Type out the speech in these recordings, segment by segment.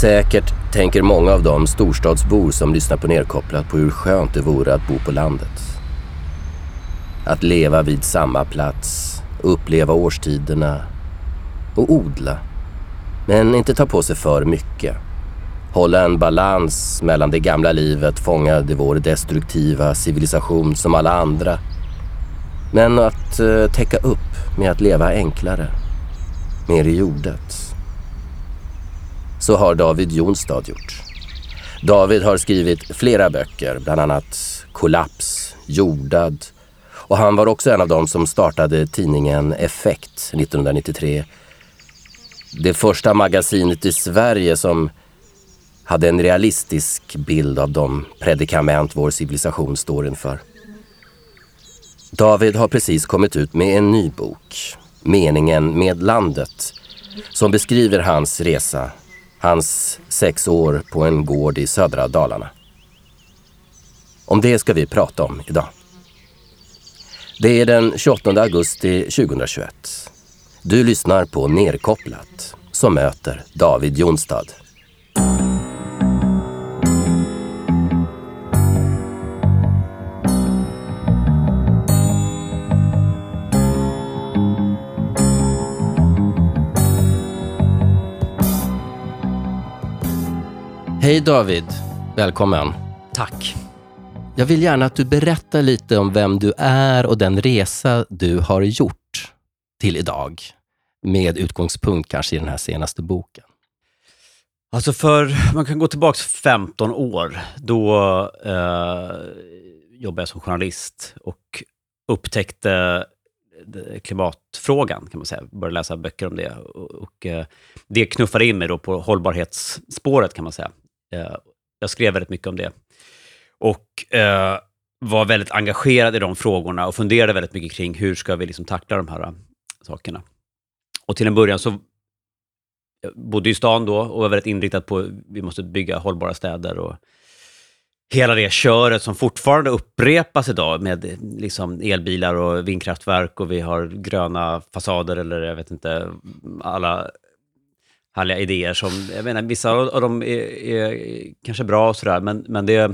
Säkert tänker många av de storstadsbor som lyssnar på Nerkopplat på hur skönt det vore att bo på landet. Att leva vid samma plats, uppleva årstiderna och odla. Men inte ta på sig för mycket. Hålla en balans mellan det gamla livet fångad i vår destruktiva civilisation som alla andra. Men att eh, täcka upp med att leva enklare. Mer i jordet. Så har David Jonstad gjort. David har skrivit flera böcker, bland annat Kollaps, Jordad och han var också en av dem som startade tidningen Effekt 1993. Det första magasinet i Sverige som hade en realistisk bild av de predikament vår civilisation står inför. David har precis kommit ut med en ny bok, Meningen med landet, som beskriver hans resa Hans sex år på en gård i södra Dalarna. Om det ska vi prata om idag. Det är den 28 augusti 2021. Du lyssnar på Nerkopplat som möter David Jonstad. Hej David, välkommen. Tack. Jag vill gärna att du berättar lite om vem du är och den resa du har gjort till idag. Med utgångspunkt kanske i den här senaste boken. Alltså för, man kan gå tillbaka 15 år. Då eh, jobbade jag som journalist och upptäckte klimatfrågan, kan man säga. Började läsa böcker om det. Och, och eh, det knuffade in mig då på hållbarhetsspåret, kan man säga. Eh, jag skrev väldigt mycket om det. Och eh, var väldigt engagerad i de frågorna och funderade väldigt mycket kring hur ska vi liksom tackla de här eh, sakerna. Och till en början så jag bodde i stan då och var väldigt inriktad på att vi måste bygga hållbara städer och hela det köret som fortfarande upprepas idag med eh, liksom elbilar och vindkraftverk och vi har gröna fasader eller jag vet inte, alla härliga idéer som, jag menar, vissa av dem är, är kanske bra och sådär, men, men det,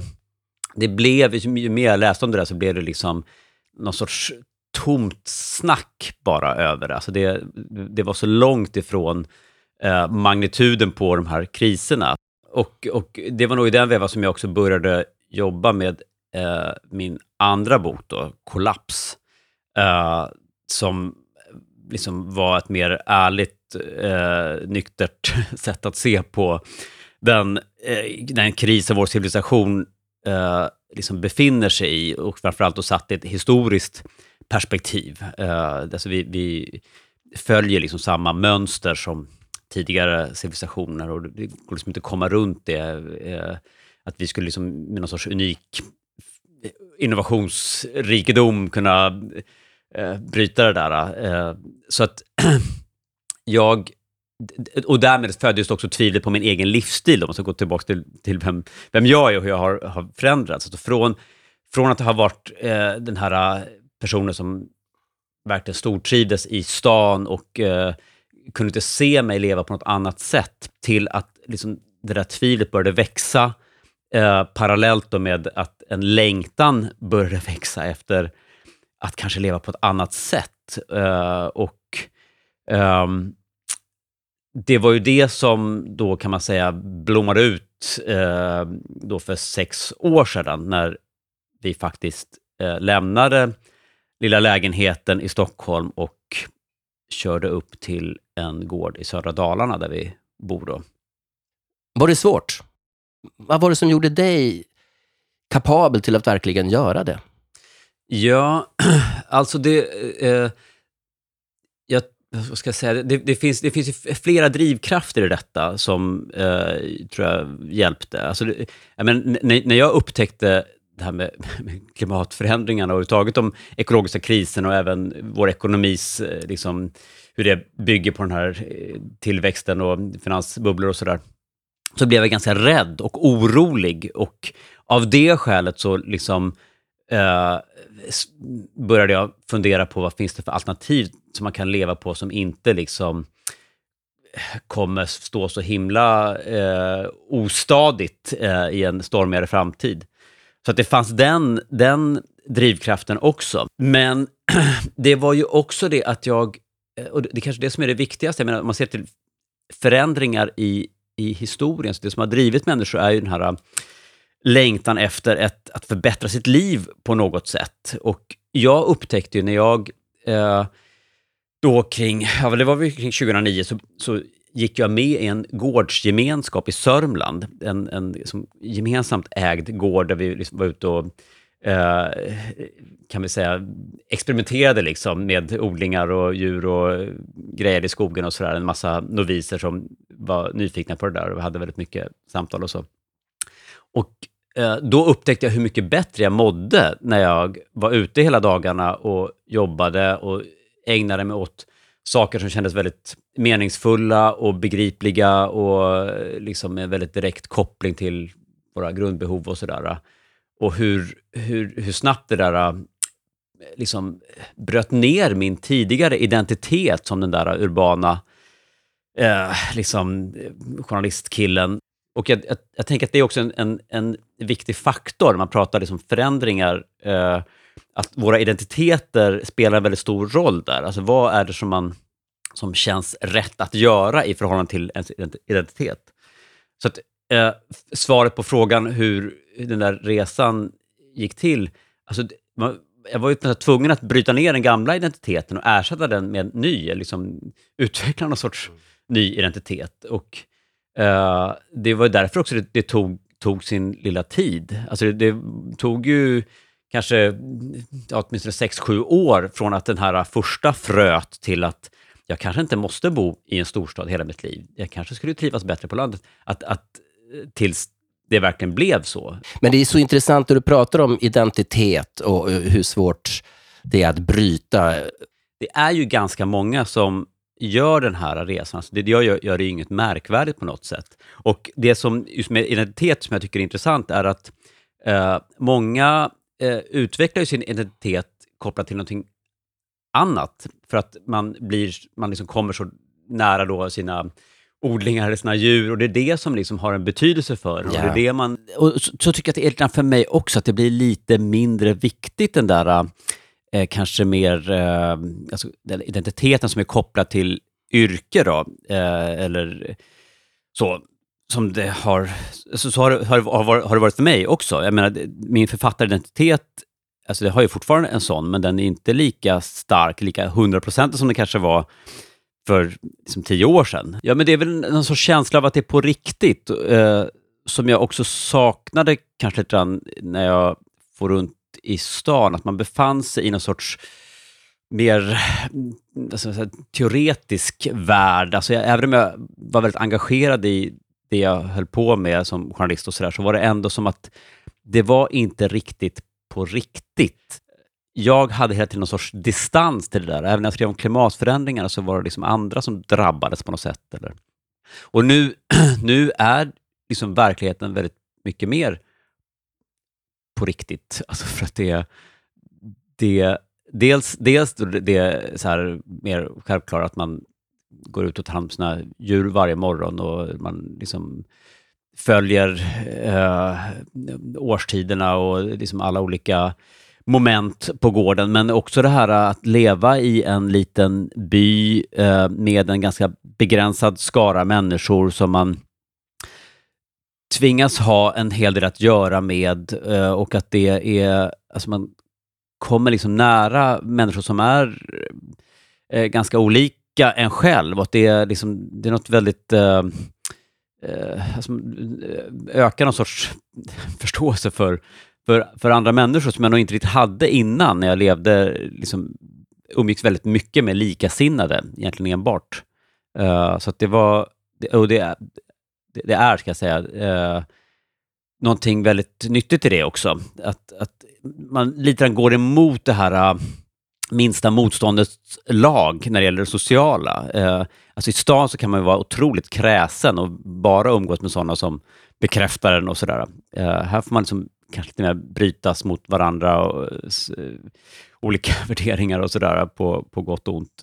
det blev, ju mer jag läste om det där så blev det liksom någon sorts tomt snack bara över det. Alltså det, det var så långt ifrån eh, magnituden på de här kriserna. Och, och det var nog i den vevan som jag också började jobba med eh, min andra bok, då, Kollaps, eh, som liksom var ett mer ärligt eh, nyktert sätt att se på den, eh, den krisen vår civilisation eh, liksom befinner sig i och framförallt då satt i ett historiskt perspektiv. Eh, alltså vi, vi följer liksom samma mönster som tidigare civilisationer och det går liksom inte att komma runt det. Eh, att vi skulle liksom med någon sorts unik innovationsrikedom kunna eh, bryta det där. Eh, så att jag och därmed föddes också tvivlet på min egen livsstil, om man ska gå tillbaka till, till vem, vem jag är och hur jag har, har förändrats. Alltså från, från att ha varit eh, den här eh, personen som verkligen stortrivdes i stan och eh, kunde inte se mig leva på något annat sätt, till att liksom, det där tvivlet började växa, eh, parallellt med att en längtan började växa efter att kanske leva på ett annat sätt. Uh, och um, det var ju det som då kan man säga blommade ut uh, då för sex år sedan när vi faktiskt uh, lämnade lilla lägenheten i Stockholm och körde upp till en gård i södra Dalarna där vi bor. Då. Var det svårt? Vad var det som gjorde dig kapabel till att verkligen göra det? Ja, alltså det... Eh, eh, jag vad ska jag säga, det, det, finns, det finns flera drivkrafter i detta som eh, tror jag hjälpte. Alltså det, jag men, när, när jag upptäckte det här med, med klimatförändringarna och överhuvudtaget de ekologiska kriserna och även vår ekonomis, eh, liksom, hur det bygger på den här eh, tillväxten och finansbubblor och sådär, så blev jag ganska rädd och orolig. Och av det skälet så liksom eh, började jag fundera på vad finns det för alternativ som man kan leva på som inte liksom eh, kommer stå så himla eh, ostadigt eh, i en stormigare framtid. Så att det fanns den, den drivkraften också. Men det var ju också det att jag, eh, och det är kanske det som är det viktigaste, jag menar, om man ser till förändringar i, i historien, så det som har drivit människor är ju den här längtan efter ett, att förbättra sitt liv på något sätt. Och jag upptäckte ju när jag eh, då kring, ja det var väl kring 2009, så, så gick jag med i en gårdsgemenskap i Sörmland. En, en som gemensamt ägd gård där vi liksom var ute och eh, kan vi säga, experimenterade liksom med odlingar och djur och grejer i skogen och sådär. En massa noviser som var nyfikna på det där och vi hade väldigt mycket samtal och så. Och Eh, då upptäckte jag hur mycket bättre jag mådde när jag var ute hela dagarna och jobbade och ägnade mig åt saker som kändes väldigt meningsfulla och begripliga och eh, liksom med väldigt direkt koppling till våra grundbehov och sådär. Och hur, hur, hur snabbt det där eh, liksom bröt ner min tidigare identitet som den där urbana eh, liksom, journalistkillen. Och jag, jag, jag, tänker att det är också en, en, en viktig faktor, man pratar liksom förändringar, eh, att våra identiteter spelar en väldigt stor roll där. Alltså vad är det som, man, som känns rätt att göra i förhållande till ens identitet? Så att, eh, svaret på frågan hur den där resan gick till, alltså, man, jag var ju tvungen att bryta ner den gamla identiteten och ersätta den med en ny, liksom utveckla någon sorts ny identitet. Och uh, det var därför också det, det, tog, tog sin lilla tid. Alltså det, det tog ju kanske ja, åtminstone 6-7 år från att den här första fröt till att jag kanske inte måste bo i en storstad hela mitt liv. Jag kanske skulle trivas bättre på landet. Att, att, tills det verkligen blev så. Men det är så intressant när du pratar om identitet och hur svårt det är att bryta. Det är ju ganska många som gör den här resan. Alltså det gör, gör det inget märkvärdigt på något sätt. Och det som just med identitet som jag tycker är intressant är att eh, många eh, utvecklar sin identitet kopplat till någonting annat. För att man, blir, man liksom kommer så nära då sina odlingar eller sina djur och det är det som liksom har en betydelse för och ja. det är det man... Och så, så, tycker jag att det är för mig också, att det blir lite mindre viktigt den där eh, kanske mer eh, alltså, den identiteten som är kopplad till yrke då, eh, eller så, som det har, så, så har, har, har, har det varit för mig också. Jag menar, min författaridentitet Alltså det har ju fortfarande en sån, men den är inte lika stark, lika hundraprocentig som den kanske var för liksom, tio år sedan. Ja, men det är väl en sorts känsla av att det är på riktigt, eh, som jag också saknade kanske lite grann när jag får runt i stan, att man befann sig i någon sorts mer alltså, teoretisk värld. Alltså, jag, även om jag var väldigt engagerad i det jag höll på med som journalist och sådär, så var det ändå som att det var inte riktigt på riktigt jag hade hela tiden någon sorts distans till det där. Även när jag skrev om klimatförändringarna så var det liksom andra som drabbades på något sätt. Eller? Och nu, nu är liksom verkligheten väldigt mycket mer på riktigt. Alltså för att det, det dels, dels det är så här mer självklart att man går ut och tar hand om sina djur varje morgon och man liksom följer eh, årstiderna och liksom alla olika moment på gården, men också det här att leva i en liten by eh, med en ganska begränsad skara människor som man tvingas ha en hel del att göra med eh, och att det är, alltså man kommer liksom nära människor som är eh, ganska olika en själv och att det är, liksom, det är något väldigt eh, eh alltså, ökar någon sorts förståelse för för, för andra människor som jag nog inte riktigt hade innan när jag levde, liksom, umgicks väldigt mycket med likasinnade, egentligen enbart. Uh, så att det var, och det, det, det är, ska jag säga, eh, någonting väldigt nyttigt i det också. Att, att man lite grann går emot det här eh, minsta motståndets lag när det gäller det sociala. Eh, alltså I stan så kan man vara otroligt kräsen och bara umgås med sådana som bekräftar den och sådär. Eh, här får man liksom kanske lite mer brytas mot varandra och eh, eh olika värderingar och sådär på, på gott och ont.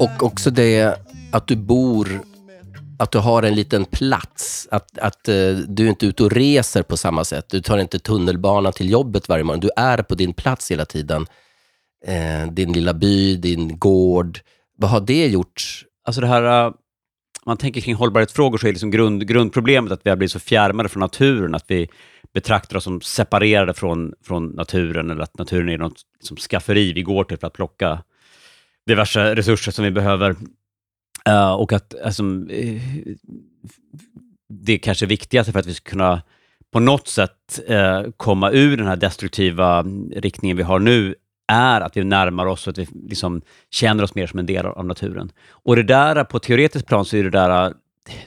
Och också det att du bor, att du har en liten plats. Att, att eh, du är inte ute och reser på samma sätt. Du tar inte tunnelbanan till jobbet varje morgon. Du är på din plats hela tiden. Eh, din lilla by, din gård. Vad har det gjort? Alltså det här, uh, man tänker kring hållbarhetsfrågor så är liksom grund, grundproblemet att vi har blivit så fjärmade från naturen, att vi betraktar oss som separerade från, från naturen, eller att naturen är något liksom skafferi vi går till för att plocka diverse resurser som vi behöver. Uh, och att alltså, eh, det det kanske viktigaste för att vi ska kunna på något sätt uh, komma ur den här destruktiva riktningen vi har nu är att vi närmar oss och att vi liksom känner oss mer som en del av naturen. Och det där, på ett teoretiskt plan, så är det där,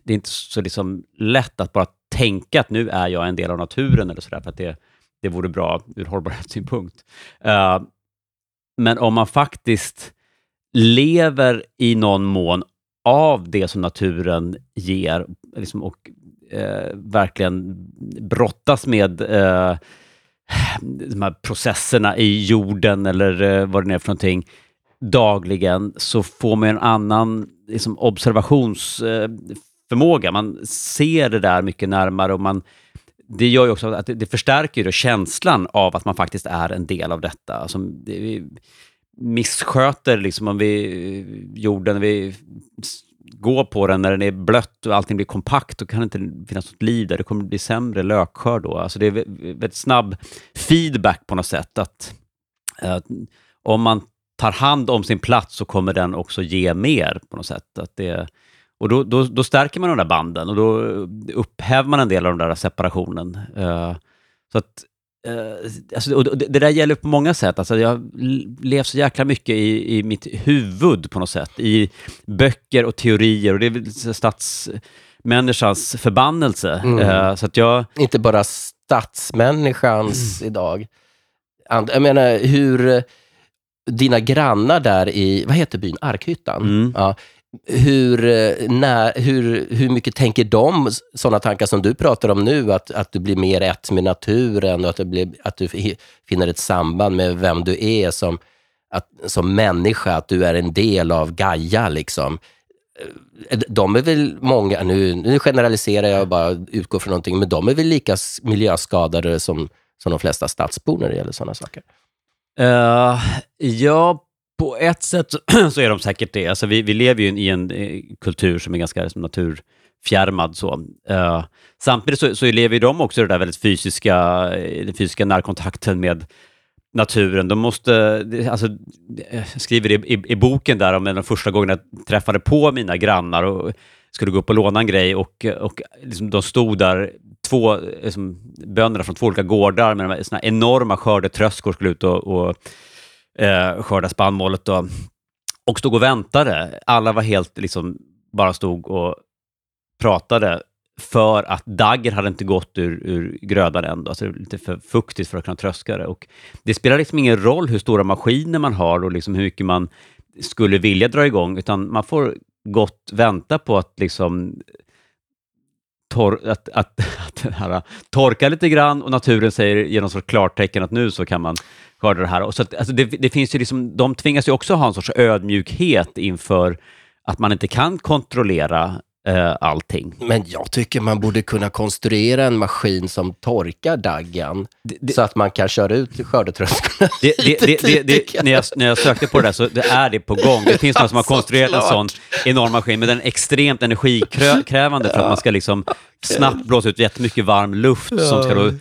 det är inte så liksom lätt att bara tänka att nu är jag en del av naturen eller sådär, för att det, det vore bra ur hållbarhetssynpunkt. Uh, men om man faktiskt lever i någon mån av det som naturen ger liksom, och eh, verkligen brottas med eh, de här processerna i jorden eller eh, vad det nu är för någonting dagligen, så får man en annan liksom, observationsförmåga. Eh, man ser det där mycket närmare och man, det gör ju också att det, det förstärker ju känslan av att man faktiskt är en del av detta. Alltså, det, missköter liksom om vi eh, jorden, vi går på den när den är blött och allting blir kompakt, då kan det inte finnas något liv där. Det kommer bli sämre lökskörd då. Alltså det är väldigt snabb feedback på något sätt. Att, att om man tar hand om sin plats så kommer den också ge mer på något sätt. Att det, och då, då, då stärker man de där banden och då upphäver man en del av den där separationen. Eh, så att Uh, alltså, och det, det där gäller på många sätt. Alltså, jag levt så jäkla mycket i, i mitt huvud på något sätt. I böcker och teorier och det är stadsmänniskans förbannelse. Mm. Uh, så att jag... Inte bara stadsmänniskans mm. idag. And, jag menar, hur dina grannar där i, vad heter byn? Arkhyttan? Mm. Ja, hur, eh, när, hur, hur mycket tänker de sådana tankar som du pratar om nu? Att, att du blir mer ett med naturen och att, det blir, att du finner ett samband med vem du är som, att, som människa, att du är en del av Gaia. Liksom. Eh, de är väl många, nu, nu generaliserar jag och bara utgår från någonting, men de är väl lika miljöskadade som, som de flesta stadsbor när det gäller sådana saker? Uh, ja, på ett sätt så är de säkert det. Alltså vi, vi lever ju i en eh, kultur som är ganska liksom, naturfjärmad. Så. Uh, samtidigt så, så lever de också i den där väldigt fysiska, eh, den fysiska närkontakten med naturen. De måste, alltså, jag skriver i, i, i boken där om den första gången jag träffade på mina grannar och skulle gå upp och låna en grej och, och liksom, de stod där, två liksom, bönder från två olika gårdar med såna enorma skördetröskor skulle ut och, och eh, skörda spannmålet då, och stod och väntade. Alla var helt, liksom, bara stod och pratade för att dagger hade inte gått ur, ur grödan än. Alltså det var lite för fuktigt för att kunna tröska det. Och det spelar liksom ingen roll hur stora maskiner man har och liksom hur mycket man skulle vilja dra igång, utan man får gott vänta på att liksom tor att, att, att här, torka lite grann och naturen säger genom sorts klartecken att nu så kan man skörda det här. Och så att, alltså det, det, finns ju liksom, de tvingas ju också ha en sorts ödmjukhet inför att man inte kan kontrollera eh, allting. Men jag tycker man borde kunna konstruera en maskin som torkar daggen det, det, så att man kan köra ut skördetröskorna. Det, när, jag, när jag sökte på det där så det är det på gång. Det finns någon som har konstruerat en sån enorm maskin, men den är extremt energikrävande för att man ska liksom snabbt blåsa ut jättemycket varm luft som ska då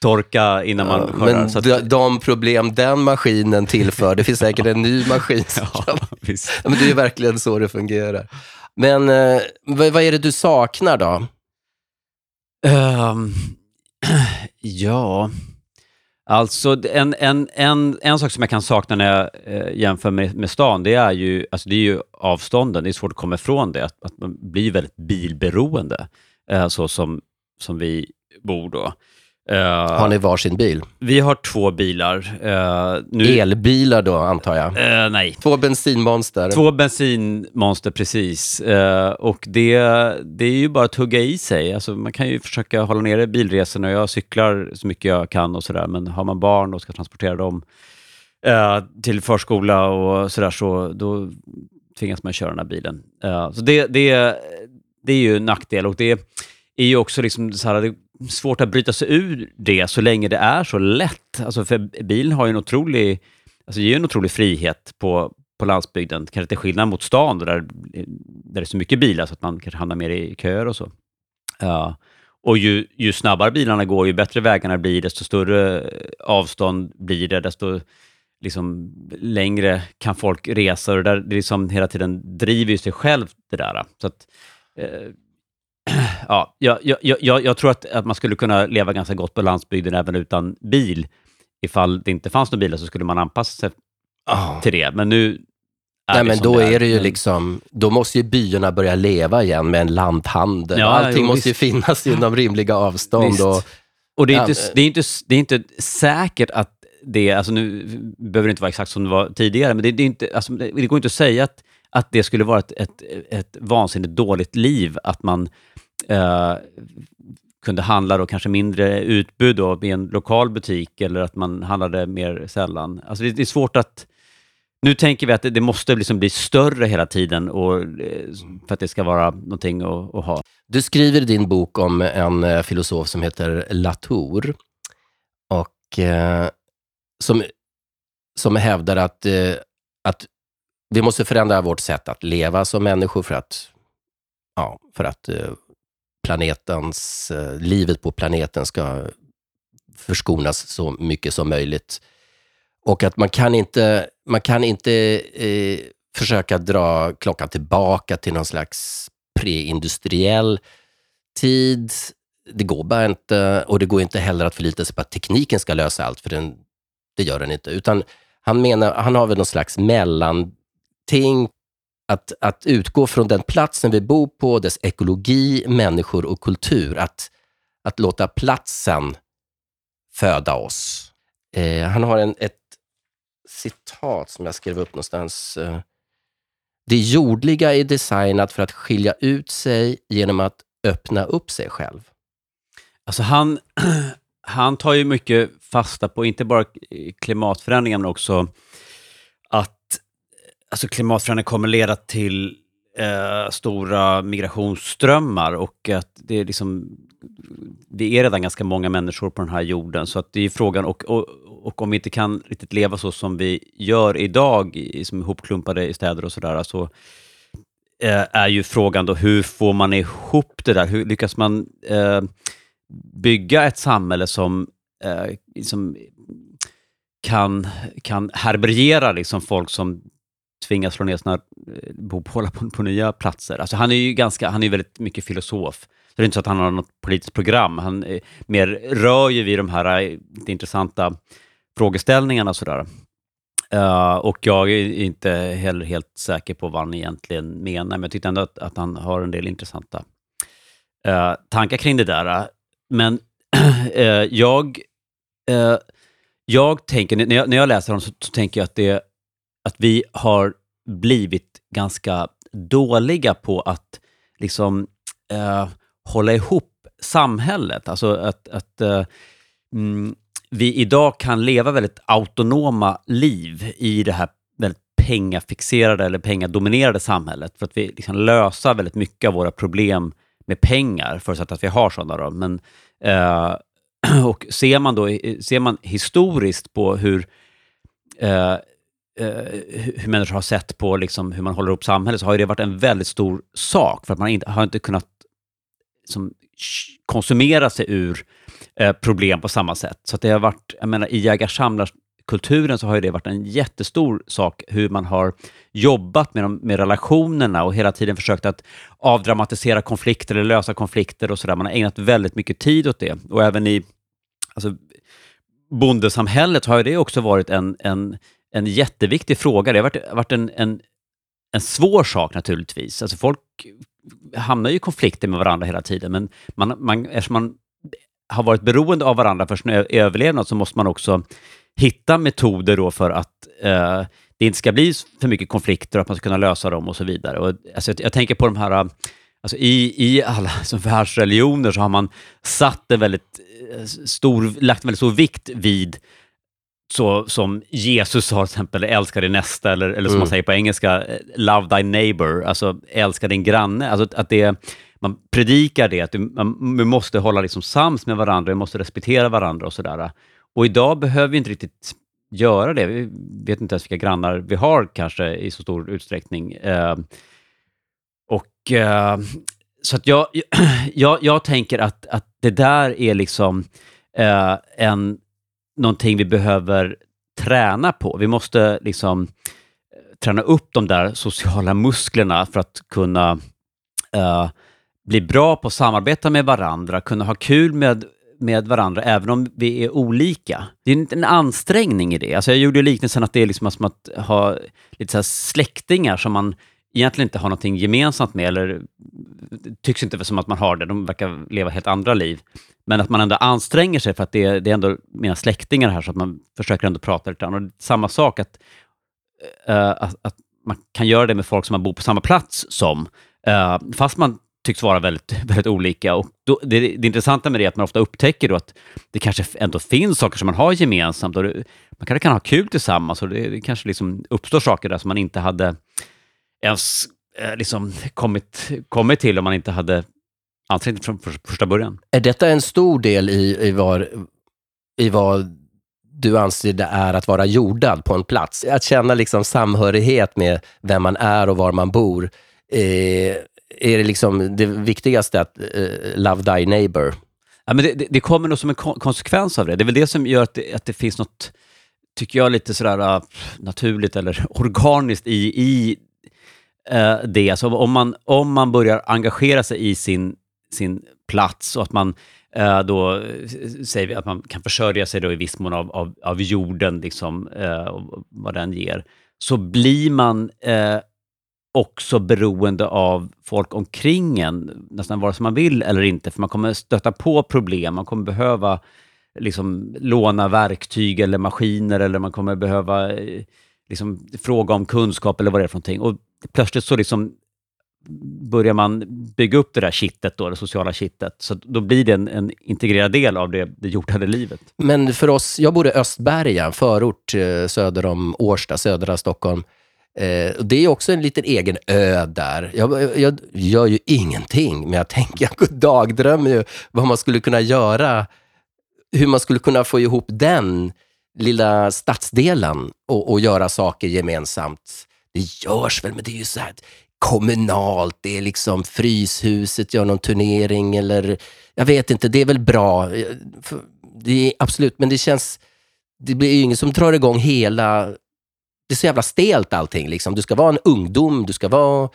torka innan man ja, skördar. Men de, de problem den maskinen tillför, det finns säkert en ny maskin. ja, men det är verkligen så det fungerar. Men eh, vad, vad, är det du saknar då? Um, Ja, alltså en, en, en, en sak som jag kan sakna när jag eh, jämför med, med stan, det är, ju, alltså det är ju avstånden. Det är svårt att komma ifrån det, att, att man blir väldigt bilberoende, eh, så som, som vi bor då. Eh, Har ni varsin bil? Vi har två bilar. Eh, nu, Elbilar då, antar jag? Eh, nej, Två bensinmonster. Två bensinmonster precis. Och det, det är ju bara att hugga i sig. Alltså, man kan ju försöka hålla nere bilresorna. Jag cyklar så mycket jag kan och sådär. Men har man barn och ska transportera dem till förskola och sådär, så då tvingas man köra den här bilen. Så det, det, det är ju en nackdel. Och det är ju också liksom så här, svårt att bryta sig ur det så länge det är så lätt. Alltså för bilen har ju en otrolig, alltså ger en otrolig frihet på, på landsbygden. Kanske till skillnad mot stan där, där det är så mycket bilar så att man kanske hamnar mer i köer och så. Ja. Och ju, ju snabbare bilarna går, ju bättre vägarna blir, desto större avstånd blir det, desto liksom, längre kan folk resa. Och det, där, det liksom hela tiden driver ju sig själv det där. Så att, eh, ja, jag, jag, jag, jag tror att, att man skulle kunna leva ganska gott på landsbygden även utan bil. Ifall det inte fanns några bilar så skulle man anpassa sig Ah. till det. Men nu Nej, men då är det ju Men- liksom, då måste ju byarna börja leva igen med en lanthandel. Ja, Allting jo, måste ju finnas inom rimliga avstånd. Visst. Och, Och det är, inte, det, är inte, det är inte säkert att det, alltså nu behöver det inte vara exakt som det var tidigare, men det, det, är inte, alltså det går inte att säga att, att det skulle vara ett, ett, ett vansinnigt dåligt liv, att man eh, kunde handla då kanske mindre utbud då i en lokal butik eller att man handlade mer sällan. Alltså det, det är svårt att... Nu tänker vi att det, det måste liksom bli större hela tiden och, eh, för att det ska vara någonting att, att ha. Du skriver i din bok om en eh, filosof som heter Latour och eh, som, som hävdar att, eh, att vi måste förändra vårt sätt att leva som människor för att, ja, för att eh, planetens, eh, livet på planeten ska förskonas så mycket som möjligt. Och att man kan inte, man kan inte eh, försöka dra klockan tillbaka till någon slags preindustriell tid. Det går bara inte och det går inte heller att förlita sig på att tekniken ska lösa allt, för den, det gör den inte. Utan han, menar, han har väl någon slags mellan allting att, att utgå från den platsen vi bor på, dess ekologi, människor och kultur. Att, att låta platsen föda oss. Eh, han har en, ett citat som jag skrev upp någonstans. Eh, Det jordliga är designat för att skilja ut sig genom att öppna upp sig själv. Alltså han, han tar ju mycket fasta på, inte bara klimatförändringar, men också alltså klimatförändringar kommer leda till eh, stora migrationsströmmar och att det är liksom, vi är redan ganska många människor på den här jorden, så att det är frågan, och, och, och om vi inte kan riktigt leva så som vi gör idag, som ihopklumpade i städer och sådär, så eh, är ju frågan då, hur får man ihop det där? Hur lyckas man eh, bygga ett samhälle som, eh, som kan, kan härbärgera liksom folk som tvingas slå ner sina eh, bopålar på, på nya platser. Alltså han är ju ganska, han är väldigt mycket filosof. Så det är inte så att han har något politiskt program. Han eh, mer rör ju vid de här eh, lite intressanta frågeställningarna och sådär. Uh, och jag är inte heller helt säker på vad han egentligen menar, men jag tyckte ändå att, att han har en del intressanta uh, tankar kring det där. Men uh, jag, uh, jag tänker, när jag, när jag läser honom så, så tänker jag att, det, att vi har blivit ganska dåliga på att liksom eh, hålla ihop samhället. Alltså att, att eh, mm, vi idag kan leva väldigt autonoma liv i det här väldigt pengafixerade eller pengadominerade samhället. För att vi liksom lösa väldigt mycket av våra problem med pengar, förutsatt att vi har sådana. Då. Men, eh, och ser man, då, ser man historiskt på hur, eh, Eh, hur människor har sett på liksom, hur man håller upp samhället, så har ju det varit en väldigt stor sak. För att man inte, har inte kunnat som, konsumera sig ur eh, problem på samma sätt. Så att det har varit, jag menar, i jägar-samlarkulturen så har ju det varit en jättestor sak, hur man har jobbat med, de, med relationerna och hela tiden försökt att avdramatisera konflikter eller lösa konflikter och sådär. Man har ägnat väldigt mycket tid åt det. Och även i alltså, bondesamhället har ju det också varit en, en, en jätteviktig fråga. Det har varit, varit en, en, en svår sak naturligtvis. Alltså folk hamnar ju i konflikter med varandra hela tiden, men man, man, eftersom man har varit beroende av varandra för sin överlevnad så måste man också hitta metoder då för att eh, det inte ska bli för mycket konflikter och att man ska kunna lösa dem och så vidare. Och, alltså, jag, jag tänker på de här, alltså, i, i alla som världsreligioner så har man satt en väldigt eh, stor, lagt en väldigt stor vikt vid så som Jesus har till exempel, älska din nästa, eller, eller som Mm. man säger på engelska, eh, love thy neighbor, alltså älska din granne. Alltså att det, man predikar det, att du, man, man måste hålla liksom sams med varandra, vi måste respektera varandra och sådär. Och idag behöver vi inte riktigt göra det. Vi vet inte ens vilka grannar vi har kanske i så stor utsträckning. Eh, och eh, Så att jag, jag, jag tänker att, att det där är liksom eh, en, någonting vi behöver träna på. Vi måste liksom eh, träna upp de där sociala musklerna för att kunna uh, bli bra på att samarbeta med varandra, kunna ha kul med, med varandra även om vi är olika. Det är en, en ansträngning i det. Alltså jag gjorde liknelsen att det är liksom som att ha lite så här släktingar som man egentligen inte har någonting gemensamt med, eller det tycks inte som att man har det, de verkar leva helt andra liv. Men att man ändå anstränger sig för att det är, det är ändå mina släktingar här, så att man försöker ändå prata lite grann. Och samma sak, att, uh, att, att man kan göra det med folk som man bor på samma plats som, uh, fast man tycks vara väldigt, väldigt olika. Och då, det, det intressanta med det är att man ofta upptäcker då att det kanske ändå finns saker som man har gemensamt. Och det, man kanske kan ha kul tillsammans och det, det kanske liksom uppstår saker där som man inte hade ens eh, liksom kommit, kommit till om man inte hade ansträngt från för, första början. Är detta en stor del i, i, var, i vad du anser det är att vara jordad på en plats? Att känna liksom samhörighet med vem man är och var man bor. Eh, är det liksom det viktigaste att eh, love thy neighbor? Ja, men det, det, det kommer nog som en kon- konsekvens av det. Det är väl det som gör att det, att det finns något, tycker jag, lite sådär uh, naturligt eller organiskt i, i eh, det. Alltså om, man, om man börjar engagera sig i sin, sin plats och att man eh, då, eh, säger vi att man kan försörja sig då i viss mån av, av, av jorden, liksom, eh, och vad den ger, så blir man eh, också beroende av folk omkring en, nästan vare sig man vill eller inte, för man kommer stöta på problem, man kommer behöva liksom, låna verktyg eller maskiner, eller man kommer behöva eh, liksom, fråga om kunskap eller vad det är för någonting. Och plötsligt så liksom börjar man bygga upp det där kittet, då, det sociala kittet, så då blir det en, en integrerad del av det, det jordade livet. Men för oss, jag bor i Östberga, en förort eh, söder om Årsta, södra Stockholm. Eh, det är också en liten egen ö där. Jag, jag, jag gör ju ingenting, men jag tänker, jag dagdrömmer ju vad man skulle kunna göra, hur man skulle kunna få ihop den lilla stadsdelen och, och göra saker gemensamt. Det görs väl, men det är ju så här kommunalt. Det är liksom Fryshuset gör någon turnering eller jag vet inte, det är väl bra. Det är absolut, men det känns, det blir ju ingen som drar igång hela, det är så jävla stelt allting. Liksom. Du ska vara en ungdom, du ska vara,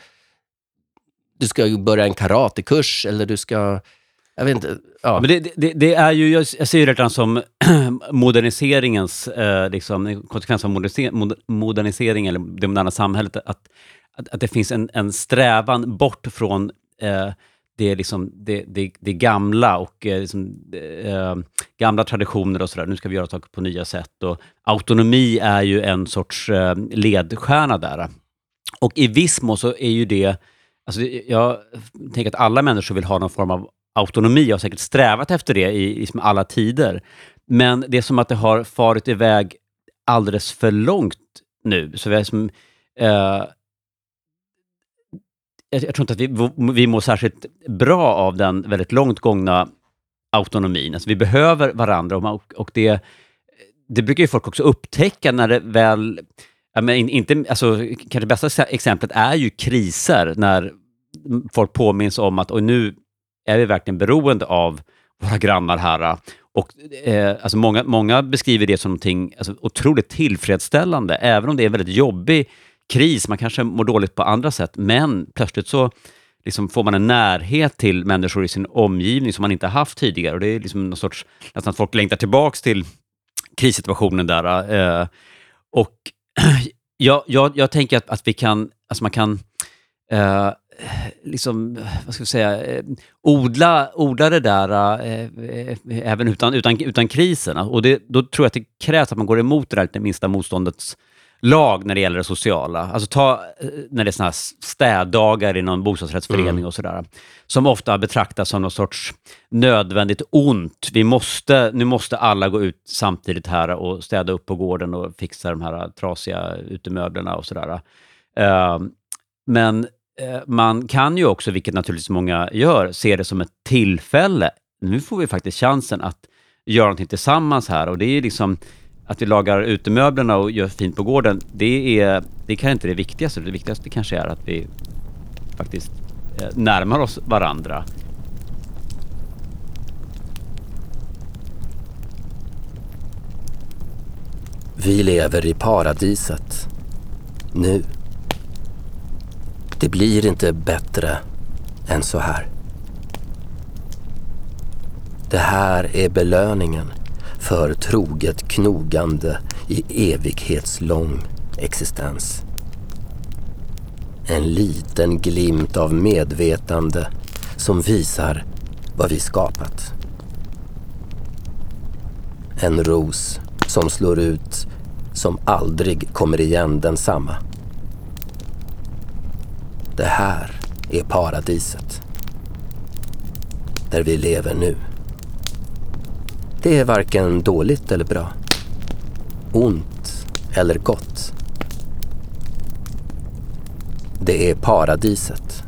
du ska börja en karatekurs eller du ska, jag vet inte. Ja. Men det, det, det är ju, jag ser ju det redan som moderniseringens, eh, liksom, en konsekvens av moderniseringen, modernisering eller det moderna samhället, att, att, att det finns en, en strävan bort från eh, det, liksom, det, det, det gamla och eh, liksom, eh, gamla traditioner och sådär. Nu ska vi göra saker på nya sätt. Och autonomi är ju en sorts eh, ledstjärna där. Och i viss mån så är ju det, alltså det- jag tänker att alla människor vill ha någon form av autonomi. Jag har säkert strävat efter det i, i alla tider. Men det är som att det har farit iväg alldeles för långt nu. Så vi är som, liksom, eh, jag, jag tror inte att vi, vi mår särskilt bra av den väldigt långt gångna autonomin. Alltså vi behöver varandra och, man- och, och det, det brukar ju folk också upptäcka när det väl... Ja, men inte, alltså, kanske det bästa exemplet är ju kriser, när folk påminns om att och nu är vi verkligen beroende av våra grannar här. Och, eh, alltså många, många beskriver det som någonting alltså, otroligt tillfredsställande, även om det är en väldigt jobbig kris. Man kanske mår dåligt på andra sätt, men plötsligt så liksom får man en närhet till människor i sin omgivning som man inte haft tidigare. Och Det är liksom någon sorts, nästan att folk längtar tillbaks till krissituationen där. Eh, och jag, jag, jag tänker att, att vi kan, alltså man kan eh, liksom, vad ska vi säga, eh, odla, odla det där eh, även utan, utan, utan krisen. Och det, då tror jag att det krävs att man går emot det där lite minsta motståndets lag när det gäller det sociala. Alltså ta när det är såna här städdagar i någon bostadsrättsförening Mm. och sådär. Som ofta betraktas som någon sorts nödvändigt ont. Vi måste, nu måste alla gå ut samtidigt här och städa upp på gården och fixa de här trasiga utemöblerna och sådär. Eh, men Eh, man kan ju också, vilket naturligtvis många gör, se det som ett tillfälle. Nu får vi faktiskt chansen att göra någonting tillsammans här och det är liksom att vi lagar utemöblerna och gör fint på gården, det är, det kan inte det viktigaste. Det viktigaste kanske är att vi faktiskt eh, närmar oss varandra. Vi lever i paradiset. Nu. Det blir inte bättre än så här. Det här är belöningen för troget knogande i evighetslång existens. En liten glimt av medvetande som visar vad vi skapat. En ros som slår ut som aldrig kommer igen densamma. Det här är paradiset. Där vi lever nu. Det är varken dåligt eller bra. Ont eller gott. Det är paradiset.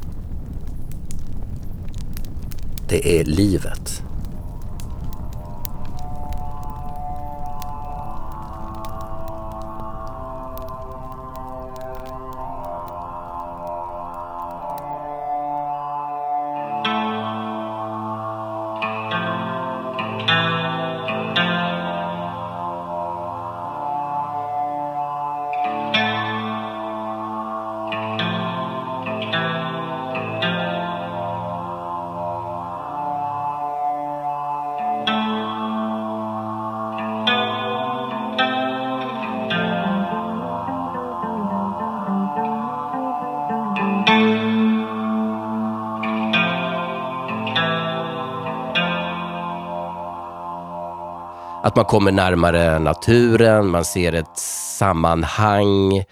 Det är livet. Att man kommer närmare naturen, man ser ett sammanhang,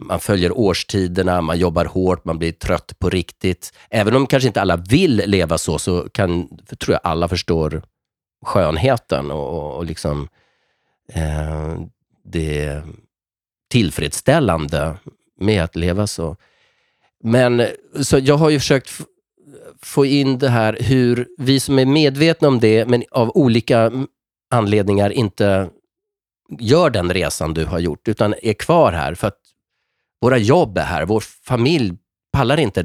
man följer årstiderna, man jobbar hårt, man blir trött på riktigt. Även om kanske inte alla vill leva så, så kan, tror jag alla förstår skönheten och, och, och liksom eh, det tillfredsställande med att leva så. Men så jag har ju försökt få in det här hur vi som är medvetna om det, men av olika anledningar inte gör den resan du har gjort, utan är kvar här för att våra jobb är här. Vår familj pallar inte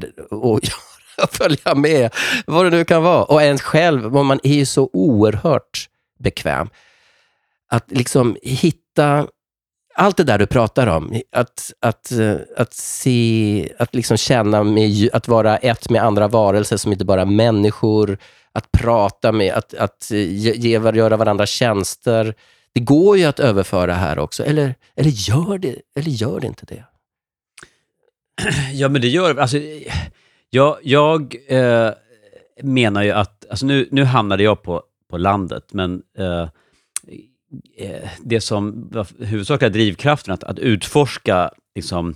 att följa med, vad det nu kan vara. Och ens själv, man är ju så oerhört bekväm. Att liksom hitta allt det där du pratar om, att, att, att se, att liksom känna med, att vara ett med andra varelser som inte bara är människor, att prata med, att, att eh, ge, ge, göra varandra tjänster. Det går ju att överföra här också, eller, eller, gör, det, eller gör det inte det? Ja, men det gör... Alltså, jag jag eh, menar ju att... Alltså nu, nu hamnade jag på, på landet, men eh, eh, det som var huvudsakliga drivkraften, att, att utforska liksom,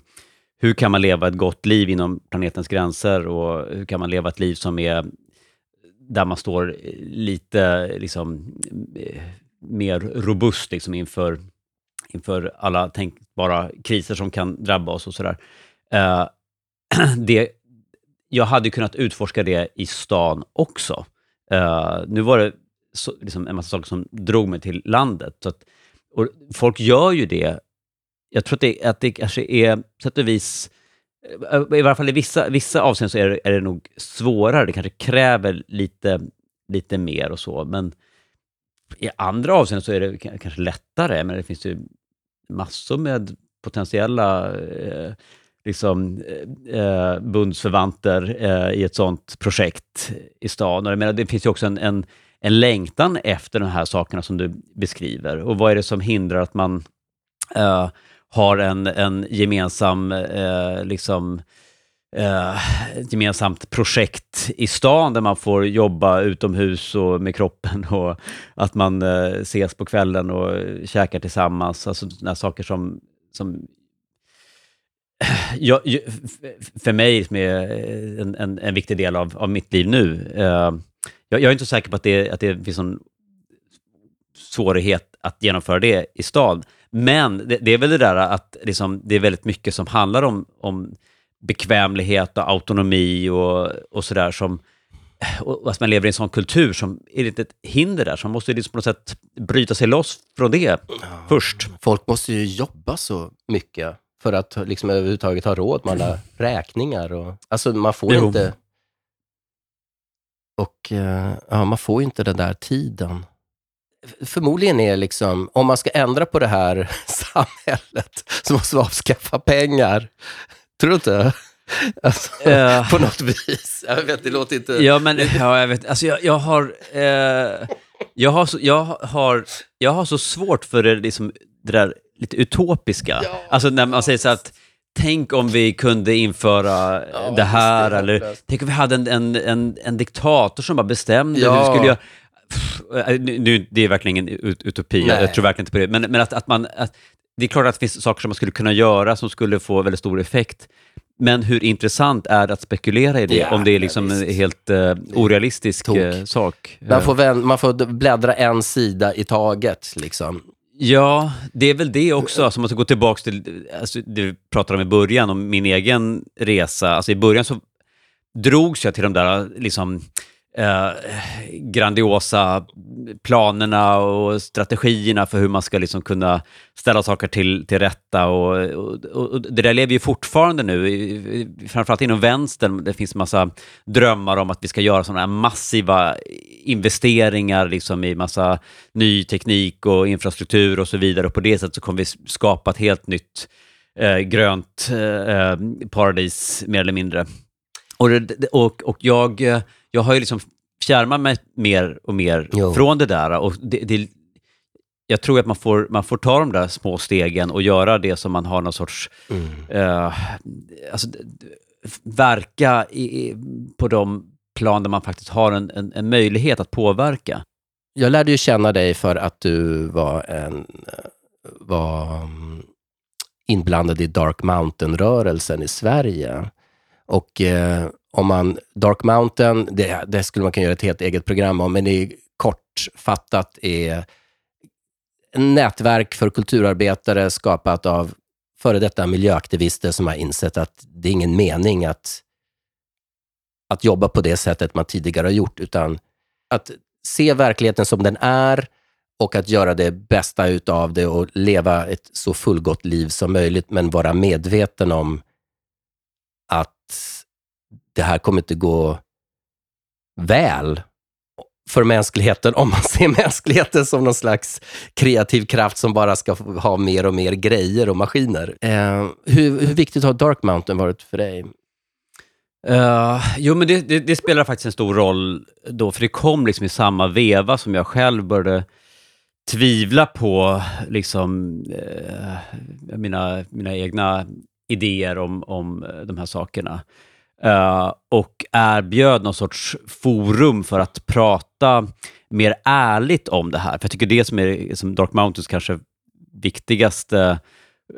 hur kan man leva ett gott liv inom planetens gränser och hur kan man leva ett liv som är där man står lite liksom, eh, mer robust liksom, inför, inför alla tänkbara kriser som kan drabba oss och sådär. Eh, det, jag hade kunnat utforska det i stan också. Eh, nu var det så, liksom en massa saker som drog mig till landet. Så att, och folk gör ju det. Jag tror att det, att det kanske är, på sätt och vis, Eh, i varje fall i vissa, vissa avseenden så är det, är det nog svårare. Det kanske kräver lite, lite mer och så, men i andra avseenden så är det kanske lättare. Men det finns ju massor med potentiella eh, liksom, eh, eh, bundsförvanter eh, i ett sånt projekt i stan. Och jag menar, det finns ju också en, en, en längtan efter de här sakerna som du beskriver. Och vad är det som hindrar att man eh, har en, en gemensam eh, liksom, eh, ett gemensamt projekt i stan där man får jobba utomhus och med kroppen och att man eh, ses på kvällen och käkar tillsammans. Alltså sådana saker som, som eh, jag, för mig som är eh, en, en, en, viktig del av, av mitt liv nu. Eh, jag, jag, är inte säker på att det, att det finns någon svårighet att genomföra det i stan. Men det, det är väl det där att liksom, det är väldigt mycket som handlar om, om bekvämlighet och autonomi och, och sådär som och att man lever i en sån kultur som är lite ett hinder där, så man måste liksom på något sätt bryta sig loss från det ja, först. Folk måste ju jobba så mycket för att liksom överhuvudtaget ha råd med alla räkningar. Och, alltså man får jo. inte... Och eh, ja, man får inte den där tiden. Förmodligen är liksom, om man ska ändra på det här samhället, så måste man avskaffa pengar. Tror du inte? Alltså, uh, på något vis. Jag vet, det låter inte... Ja, men ja, jag vet. Alltså, jag, jag har... Eh, jag, har så, jag, har, jag har så svårt för det, liksom, det där lite utopiska. Ja. Alltså när man säger så att tänk om vi kunde införa ja, det här, det eller tänk om vi hade en, en, en, en diktator som bara bestämde ja. hur vi skulle göra. Pff, nu, det är verkligen ingen utopi, Nej. jag tror verkligen inte på det, men, men att, att man... Att, det är klart att det finns saker som man skulle kunna göra som skulle få väldigt stor effekt. Men hur intressant är det att spekulera i det, ja, om det är liksom ja, en helt uh, orealistisk uh, sak? Man får, väl, man får bläddra en sida i taget. Liksom. Ja, det är väl det också. Alltså, man ska gå tillbaka till alltså, det vi pratade om i början, om min egen resa. Alltså, I början så drogs jag till de där liksom, eh, grandiosa planerna och strategierna för hur man ska liksom kunna ställa saker till, till rätta. Och, och, och det där lever ju fortfarande nu, framförallt inom vänstern. Det finns en massa drömmar om att vi ska göra sådana här massiva investeringar liksom i massa ny teknik och infrastruktur och så vidare. Och på det sättet så kommer vi skapa ett helt nytt eh, grönt eh, eh paradis, mer eller mindre. Och, och, och jag eh, jag har ju liksom fjärmat mig mer och mer jo. från det där. Och det, det, jag tror att man får, man får ta de där små stegen och göra det som man har någon sorts... Mm. Uh, alltså, verka i, på de plan där man faktiskt har en, en, en, möjlighet att påverka. Jag lärde ju känna dig för att du var, en, var mm, inblandad i Dark Mountain-rörelsen i Sverige. Och eh, om man, Dark Mountain, det, det, skulle man kunna göra ett helt eget program om, men det är kortfattat är nätverk för kulturarbetare skapat av före detta miljöaktivister som har insett att det är ingen mening att, att jobba på det sättet man tidigare har gjort, utan att se verkligheten som den är och att göra det bästa utav det och leva ett så fullgott liv som möjligt, men vara medveten om att det här kommer inte gå väl för mänskligheten om man ser mänskligheten som någon slags kreativ kraft som bara ska ha mer och mer grejer och maskiner. Eh, hur, hur, viktigt har Dark Mountain varit för dig? Uh, jo, men det, det, det, spelar faktiskt en stor roll då, för det kom liksom i samma veva som jag själv började tvivla på liksom, uh, mina, mina egna idéer om, om de här sakerna. Uh, och erbjöd någon sorts forum för att prata mer ärligt om det här. För jag tycker det som är som Dark Mountains kanske viktigaste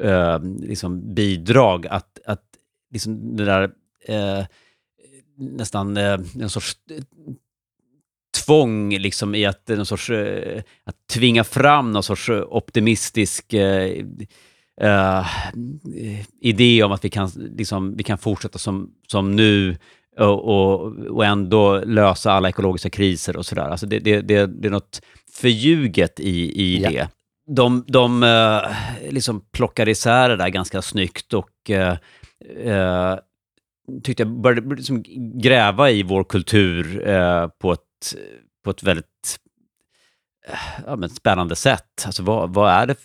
uh, liksom bidrag, att, att liksom det där uh, nästan en sorts tvång liksom i att, någon sorts, att tvinga fram någon sorts optimistisk uh, idé om att vi kan, liksom, vi kan fortsätta som, som nu och, och, och ändå lösa alla ekologiska kriser och sådär. Alltså det, det, det, det är något förljuget i, i ja. det. De, de uh, liksom plockade isär det där ganska snyggt och uh, tyckte jag började liksom gräva i vår kultur på, ett, på ett väldigt ja, men spännande sätt. Alltså vad, vad är det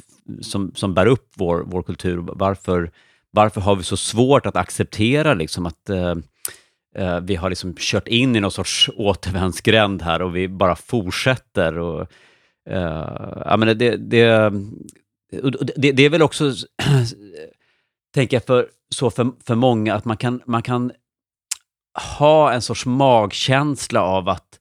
som, som bär upp vår, vår kultur. Varför, varför har vi så svårt att acceptera liksom att eh, eh vi har liksom kört in i någon sorts återvändsgränd här och vi bara fortsätter. Och, eh, jag menar, det, det, det, det är väl också, tänker jag, för, så för, för många att man kan, man kan ha en sorts magkänsla av att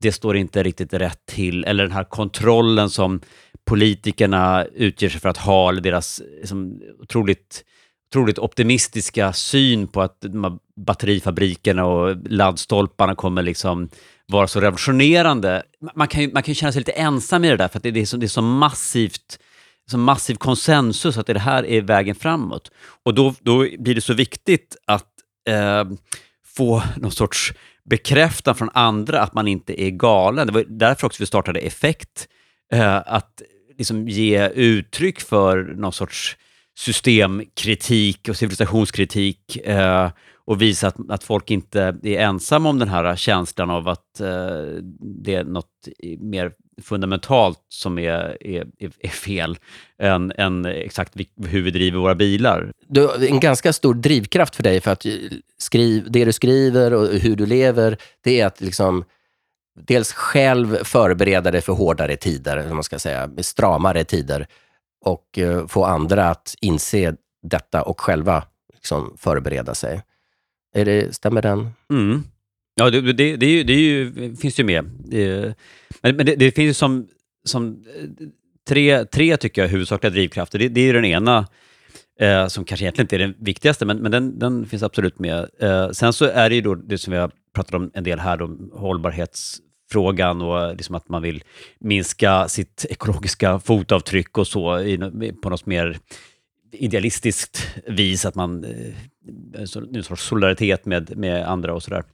det står inte riktigt rätt till, eller den här kontrollen som politikerna utger sig för att ha, eller deras liksom, otroligt, otroligt optimistiska syn på att de här batterifabrikerna och laddstolparna kommer liksom vara så revolutionerande. Man kan ju, man kan ju känna sig lite ensam i det där, för att det är så, det är så massivt så massiv konsensus att det här är vägen framåt. Och då, då blir det så viktigt att eh, få någon sorts bekräftan från andra att man inte är galen. Det var därför också vi startade Effekt, eh, att liksom ge uttryck för någon sorts systemkritik och civilisationskritik eh, och visa att, att folk inte är ensamma om den här känslan av att eh, det är något mer fundamentalt som är, är, är fel än, än exakt hur vi driver våra bilar. Du, en ganska stor drivkraft för dig för att eh, skriv, det du skriver och hur du lever, det är att liksom dels själv förbereda dig för hårdare tider, eller man ska säga, stramare tider och eh, få andra att inse detta och själva liksom förbereda sig. Är det, stämmer den? Mm. Ja, det, det, det, är ju, det är ju, finns ju med. Men, men det, det, finns ju som, som eh, tre, tre, tycker jag, huvudsakliga drivkrafter. Det, det är ju den ena, eh, som kanske egentligen inte är den viktigaste, men, men den, den finns absolut med. Eh, sen så är det ju då det som vi har pratat om en del här, då, hållbarhetsfrågan och eh, liksom att man vill minska sitt ekologiska fotavtryck och så i, på något mer idealistiskt vis, att man eh, en sorts solidaritet med, med andra och sådär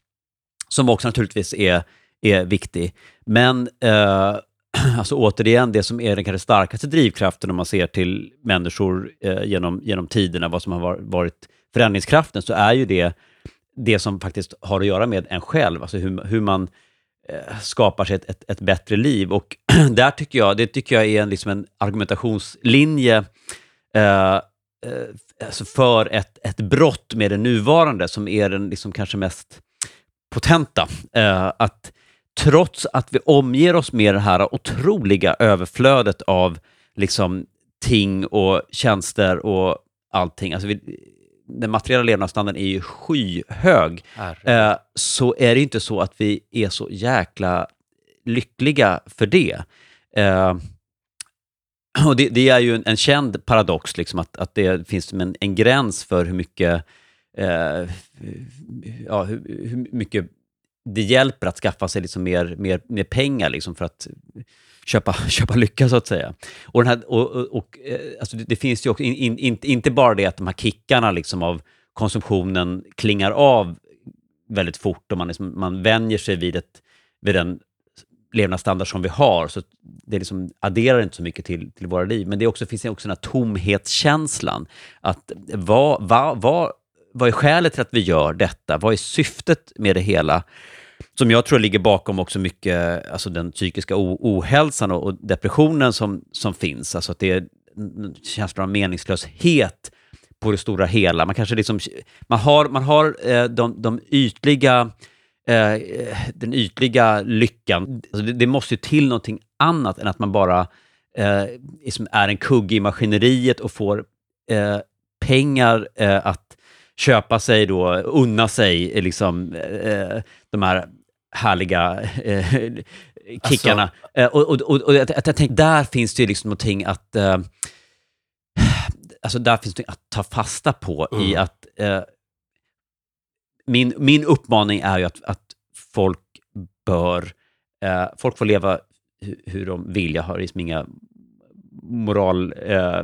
som också naturligtvis är, är viktig. Men eh, alltså återigen, det som är den kanske starkaste drivkraften om man ser till människor eh, genom, genom tiderna, vad som har varit förändringskraften, så är ju det det som faktiskt har att göra med en själv, alltså hur, hur man eh, skapar sig ett, ett, ett, bättre liv. Och där tycker jag, det tycker jag är en, liksom en argumentationslinje eh, eh, alltså för ett, ett brott med det nuvarande, som är den liksom kanske mest potenta. Eh, att trots att vi omger oss med det här otroliga överflödet av liksom, ting och tjänster och allting, alltså vi, den materiella levnadsstandarden är ju skyhög, eh, så är det inte så att vi är så jäkla lyckliga för det. Eh, och det, det, är ju en, en känd paradox, liksom, att, att det finns en, en gräns för hur mycket eh, ja, hur, hur, mycket det hjälper att skaffa sig liksom mer, mer, mer pengar liksom för att köpa, köpa lycka, så att säga. Och, den här, och, och, och eh, alltså det, det, finns ju också, in, in, inte bara det att de här kickarna liksom av konsumtionen klingar av väldigt fort och man, liksom, man vänjer sig vid, ett, vid den levnadsstandard som vi har, så det liksom adderar inte så mycket till, till våra liv. Men det också, finns också den här tomhetskänslan. Att vad, vad, vad, vad är skälet till att vi gör detta? Vad är syftet med det hela? Som jag tror ligger bakom också mycket alltså den psykiska ohälsan och, och depressionen som, som finns. Alltså att det är känslan av meningslöshet på det stora hela. Man kanske liksom, man har, man har eh, de, de ytliga eh, den ytliga lyckan. Alltså det, det, måste ju till någonting annat än att man bara eh, liksom är en kugge i maskineriet och får eh, pengar eh, att köpa sig då, unna sig liksom, eh, de här härliga kickarna. Alltså. Och, och, och, och jag, jag tänkte, där finns det ju liksom någonting att... Alltså där finns det att ta fasta på mm. i att... Eh, min, min uppmaning är ju att, att folk bör... Eh, folk får leva hur, hur de vill. Jag har liksom inga moral... Eh,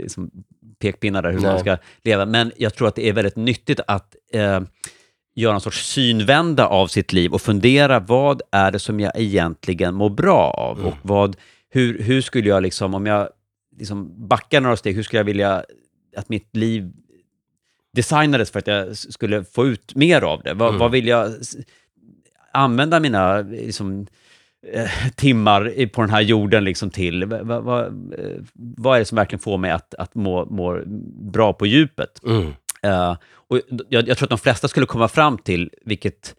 liksom pekpinnar där hur Nej. man ska leva. Men jag tror att det är väldigt nyttigt att eh, göra en sorts synvända av sitt liv och fundera vad är det som jag egentligen mår bra av? Mm. Och vad, hur, hur skulle jag, liksom, om jag liksom backar några steg, hur skulle jag vilja att mitt liv designades för att jag skulle få ut mer av det? Vad, mm. vad vill jag använda mina liksom, eh, timmar på den här jorden liksom till? Va, va, va, eh, vad är det som verkligen får mig att, att må, må bra på djupet? Mm. Eh, och jag, jag tror att de flesta skulle komma fram till, vilket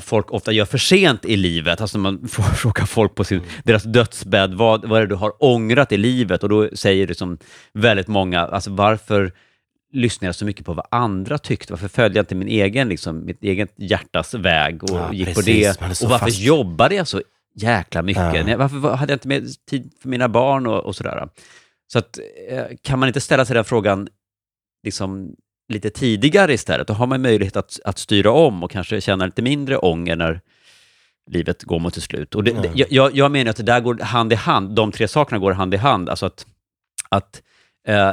folk ofta gör för sent i livet, alltså man får fråga folk på sin, deras dödsbädd, vad, vad är det du har ångrat i livet? Och då säger liksom väldigt många, alltså varför lyssnar jag så mycket på vad andra tyckte? Varför följde jag inte min egen, liksom, mitt eget hjärtas väg och Ja, gick precis. på det? Och varför fast. jobbade jag så jäkla mycket? Ja. Varför var- hade jag inte mer tid för mina barn och, och sådär? Så att, eh, kan man inte ställa sig den frågan liksom lite tidigare istället, då har man möjlighet att, att styra om och kanske känna lite mindre ånger när livet går mot sitt slut. Och det, det, jag- jag, jag menar att det där går hand i hand, de tre sakerna går hand i hand. Alltså att, att eh,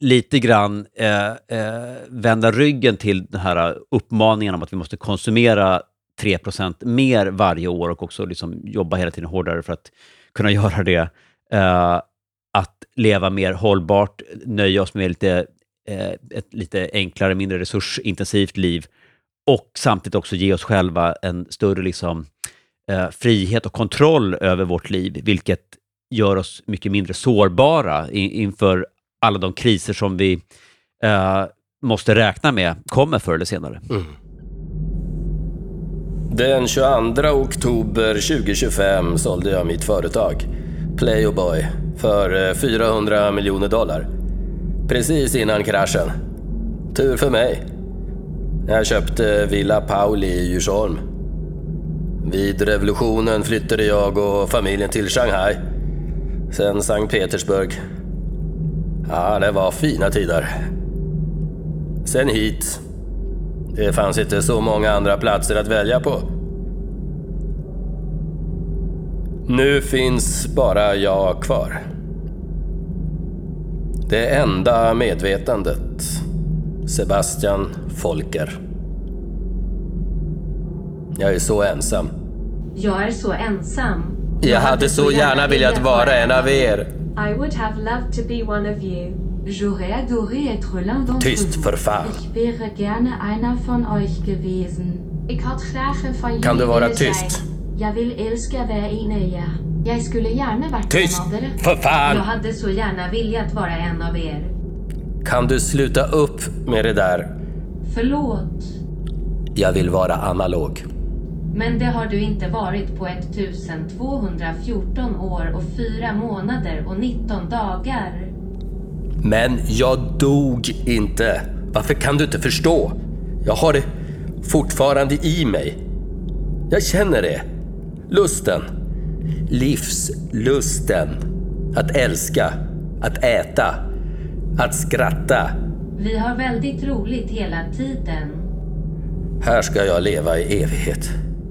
lite grann eh, eh, vända ryggen till den här uppmaningen om att vi måste konsumera 3% mer varje år och också liksom jobba hela tiden hårdare för att kunna göra det. Eh, att leva mer hållbart, nöja oss med lite, eh, ett lite enklare, mindre resursintensivt liv och samtidigt också ge oss själva en större liksom, eh, frihet och kontroll över vårt liv, vilket gör oss mycket mindre sårbara inför alla de kriser som vi eh, måste räkna med kommer förr eller senare. Mm. Den 22 oktober 2025 sålde jag mitt företag, Playoboy, för eh, 400 miljoner dollar. Precis innan kraschen. Tur för mig. Jag köpte Villa Pauli i Djursholm. Vid revolutionen flyttade jag och familjen till Shanghai. Sen Sankt Petersburg. Ja, det var fina tider. Sen hit. Det fanns inte så många andra platser att välja på. Nu finns bara jag kvar. Det enda medvetandet. Sebastian Folker. Jag är så ensam. Jag är så ensam. Jag hade så gärna velat vara en av er. I would have loved to be one of you. J'aurais adoré être l'un d'entre Tyst vous. för fan. Ich wäre gerne einer von euch gewesen. Ik had graag en van Kan du jullie vara willen tyst? zijn. Jag vill älska vara en av er. Jag skulle gärna varit Tyst! en av er. För fan! Jag hade så gärna velat vara en av er. Kan du sluta upp med det där? Förlåt, Jag vill vara analog. Men det har du inte varit på 1214 år och 4 månader och 19 dagar. Men jag dog inte. Varför kan du inte förstå? Jag har det fortfarande i mig. Jag känner det. Lusten. Livslusten. Att älska. Att äta. Att skratta. Vi har väldigt roligt hela tiden. Här ska jag leva i evighet.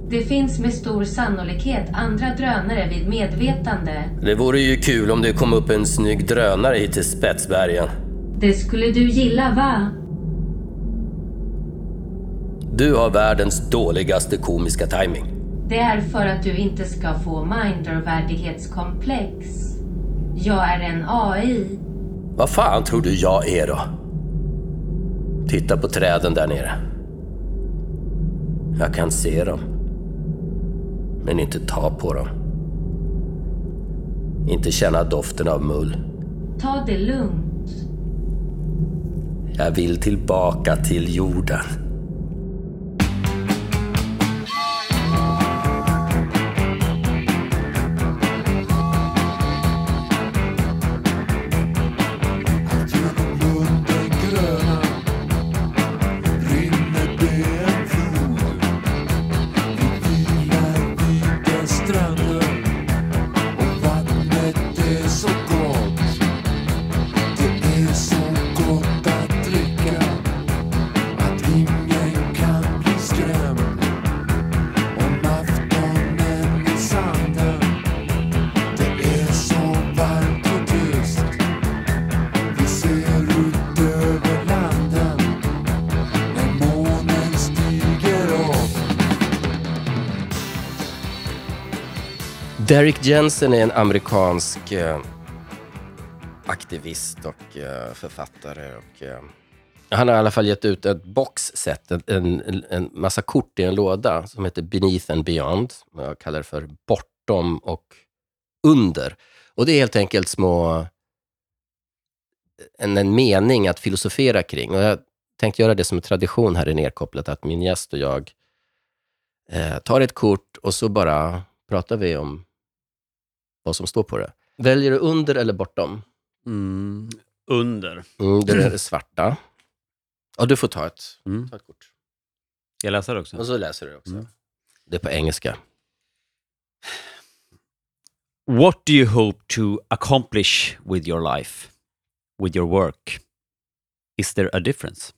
Det finns med stor sannolikhet andra drönare vid medvetande. Det vore ju kul om det kom upp en snygg drönare hit till Spetsbergen. Det skulle du gilla va? Du har världens dåligaste komiska timing. Det är för att du inte ska få mindervärdighetskomplex. Jag är en AI. Vad fan tror du jag är då? Titta på träden där nere. Jag kan se dem. Men inte ta på dem. Inte känna doften av mull. Ta det lugnt. Jag vill tillbaka till jorden. Derek Jensen är en amerikansk eh, aktivist och eh, författare och eh, Han har i alla fall gett ut ett boxset, en, en, en massa kort i en låda som heter Beneath and Beyond. Jag kallar det för Bortom och Under. Och det är helt enkelt små... En, en mening att filosofera kring. Och jag tänkte göra det som en tradition här i Nerkopplat, att min gäst och jag eh, tar ett kort och så bara pratar vi om vad som står på det. Väljer du under eller bortom? Mm, under. Mm, det är det svarta. Ja, du får ta ett, Mm. ta ett kort. Jag läser också. Och så läser du också. Mm. Det är på engelska. What do you hope to accomplish with your life? With your work? Is there a difference?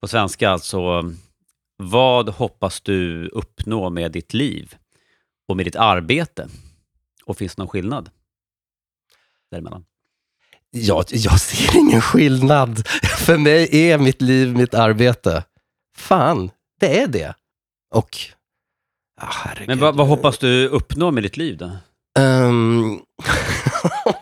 På svenska alltså, vad hoppas du uppnå med ditt liv och med ditt arbete? Och finns det någon skillnad däremellan? Jag, jag ser ingen skillnad. För mig är mitt liv mitt arbete. Fan, det är det. Och... Ah. Men vad, vad hoppas du uppnå med ditt liv då? Ehm.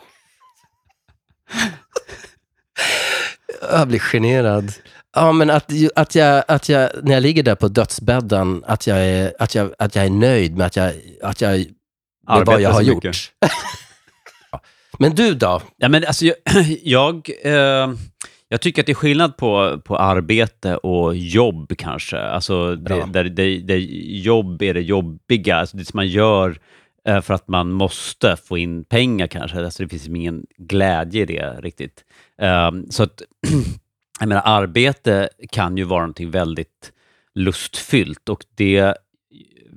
jag blir generad. Ja, men att, att, jag, att jag, när jag ligger där på dödsbädden, att jag är, att jag, att jag är nöjd med att jag, att jag, med vad jag har gjort. mycket. Men du då? Ja, men alltså, jag, jag, eh, jag tycker att det är skillnad på, på arbete och jobb kanske. Alltså, det, där, det, det, jobb är det jobbiga, alltså det som man gör eh, för att man måste få in pengar kanske. Alltså, det finns liksom ingen glädje i det riktigt. Eh, så att, jag menar, arbete kan ju vara någonting väldigt lustfyllt och det,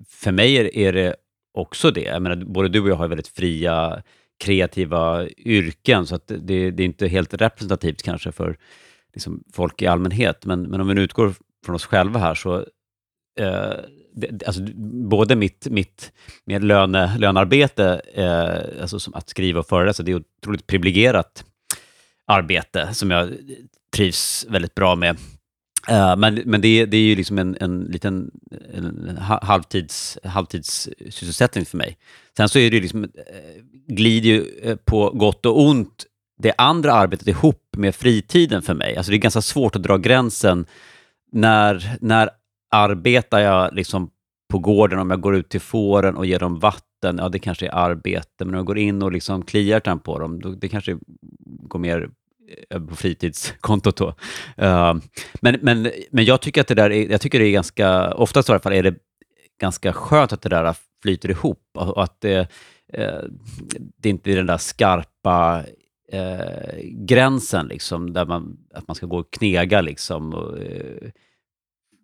för mig är, är det också det. Jag menar, både du och jag har väldigt fria kreativa yrken, så att det, det är inte helt representativt kanske för liksom, folk i allmänhet. Men, men om vi nu utgår från oss själva här så eh, det, alltså, både mitt, mitt med löne, lönearbete, eh, alltså som att skriva och föreläsa, det är ett otroligt privilegierat arbete som jag trivs väldigt bra med. Eh, men men det, det är ju liksom en, en liten en halvtids, halvtidssysselsättning för mig. Sen så är det ju liksom, eh, glider ju eh, på gott och ont det andra arbetet ihop med fritiden för mig. Alltså det är ganska svårt att dra gränsen. När, när arbetar jag liksom på gården, om jag går ut till fåren och ger dem vatten, ja det kanske är arbete. Men om jag går in och liksom kliar den på dem, då, det kanske går mer Eh, på fritidskontot då. Uh, men, men, men jag tycker att det där är, jag tycker det är ganska, oftast i alla fall är det ganska skönt att det där flyter ihop och att det, eh, det inte är den där skarpa eh, gränsen liksom, där man, att man ska gå och knega liksom, och, eh,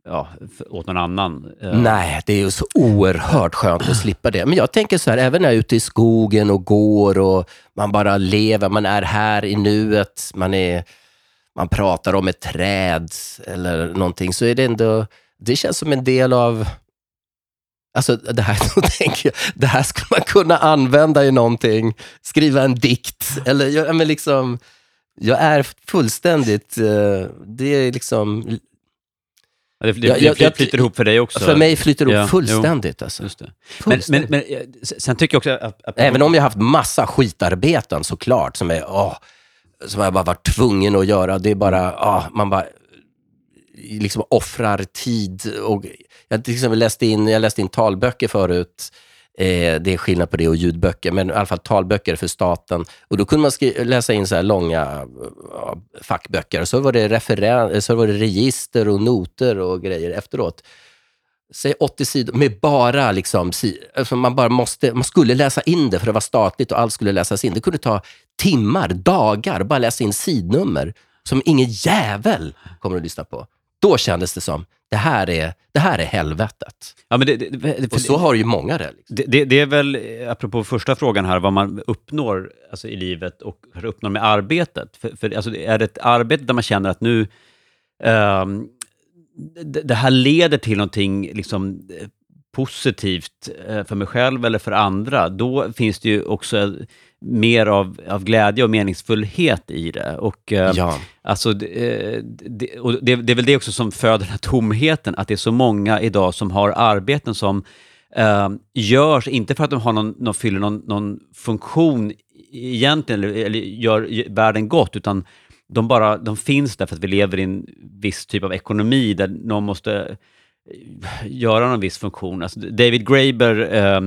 ja, åt någon annan. Eh. Nej, det är ju så oerhört skönt att slippa det. Men jag tänker så här, även när jag är ute i skogen och går och man bara lever, man är här i nuet, man, är, man pratar om ett träd eller någonting, så är det ändå, det känns som en del av Alltså det här, då tänker jag, det här skulle man kunna använda i någonting. Skriva en dikt. Eller, jag, men liksom, jag är fullständigt, eh, det är liksom, det, det, det jag- jag- flyter ihop för dig också. för mig flyter det Ja, upp fullständigt. Alltså. Just det. Men, men, Fullständigt. men eh, s- sen tycker jag också att... att Även om jag haft massa skitarbeten såklart, som, är, åh, som jag bara varit tvungen att göra. Det är bara, åh, man bara liksom offrar tid. Och, jag, till exempel läste in, jag läste in talböcker förut. Eh, det är skillnad på det och ljudböcker, men i alla fall talböcker för staten. Och Då kunde man läsa in så här långa eh, ja, fackböcker. Så var, det referen- så var det register och noter och grejer efteråt säg 80 sidor med bara liksom, si- alltså man bara måste, man skulle läsa in det för det var statligt och allt skulle läsas in. Det kunde ta timmar, dagar, bara läsa in sidnummer som ingen jävel kommer att lyssna på. Då kändes det som, det här är, det här är helvetet. Ja, men det, det, det, Och så har ju många det. Liksom. det, det, det är väl, apropå första frågan här, vad man uppnår alltså, i livet och uppnår med arbetet. För, för, alltså, är det ett arbete där man känner att nu, det, det här leder till någonting liksom, eh, positivt eh, för mig själv eller för andra, då finns det ju också mer av, av glädje och meningsfullhet i det. Och, eh, Ja. Alltså, det, eh, det, och det, det är väl det också som föder den här tomheten, att det är så många idag som har arbeten som eh, görs, inte för att de har någon, någon, fyller någon, någon funktion egentligen, eller, eller gör världen gott, utan de, bara, de finns där för att vi lever i en viss typ av ekonomi där någon måste eh, göra någon viss funktion. Alltså David Graeber, eh,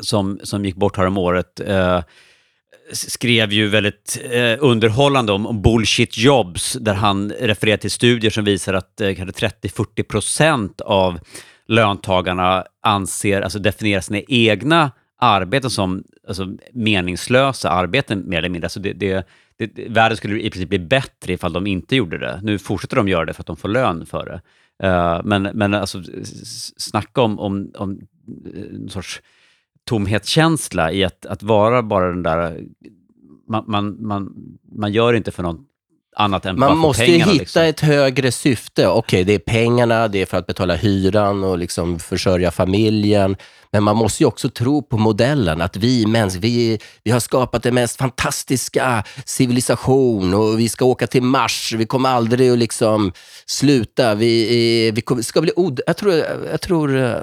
som, som gick bort härom året, eh, skrev ju väldigt eh, underhållande om, om bullshit jobs, där han refererar till studier som visar att eh, kanske 30-40 procent av löntagarna anser, alltså definierar sina egna arbeten som alltså, meningslösa arbeten mer eller mindre. Alltså det, det, det, världen skulle i princip bli bättre ifall de inte gjorde det. Nu fortsätter de göra det för att de får lön för det. Uh, men, men alltså, snacka om, om, om eh, en sorts tomhetskänsla i att, att vara bara den där... Man, man, man, man gör inte för någon annat än Man måste ju pengarna. hitta liksom. ett högre syfte. Okej, det är pengarna, det är för att betala hyran och liksom försörja familjen. Men man måste ju också tro på modellen, att vi människor, vi, vi har skapat den mest fantastiska civilisation och vi ska åka till Mars. Vi kommer aldrig att liksom sluta. Vi, eh, vi kommer, ska bli od jag tror, jag tror eh,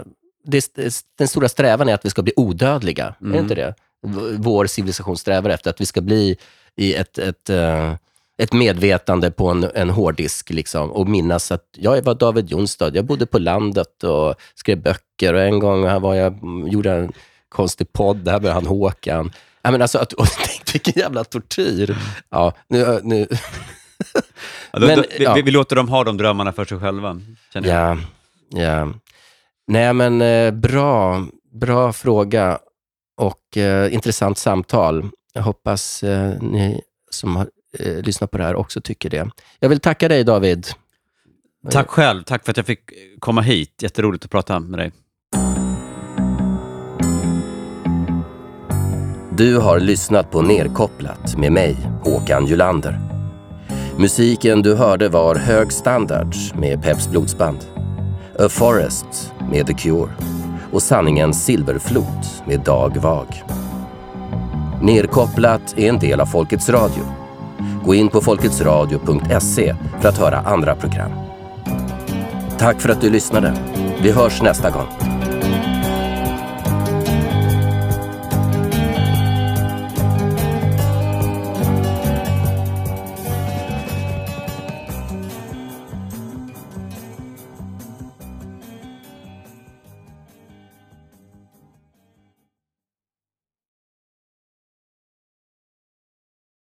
det, den stora strävan är att vi ska bli odödliga. Är det Mm. inte det? Vår civilisation strävar efter att vi ska bli i ett, ett, eh, ett medvetande på en, en hårddisk liksom, och minnas att jag var David Jonstad. Jag bodde på landet och skrev böcker och en gång här var jag, mm, gjorde en konstig podd, där var han Håkan. Ja, men alltså, att, och, tänk, vilken jävla tortyr. Ja, nu, nu, Ja, då, Men, ja. vi, vi låter dem ha de drömmarna för sig själva. Känner jag. Ja, ja. Nej, men eh, bra, bra fråga och eh, intressant samtal. Jag hoppas eh, ni som har eh, lyssnat på det här också tycker det. Jag vill tacka dig David. Tack själv. Tack för att jag fick komma hit. Jätteroligt att prata med dig. Du har lyssnat på Nerkopplat med mig, Håkan Julander. Musiken du hörde var Hög Standards med Peps Blodsband, A Forest med The Cure och Sanningens Silverflot med Dag Vag. Nerkopplat är en del av Folkets Radio. Gå in på folketsradio.se för att höra andra program. Tack för att du lyssnade. Vi hörs nästa gång.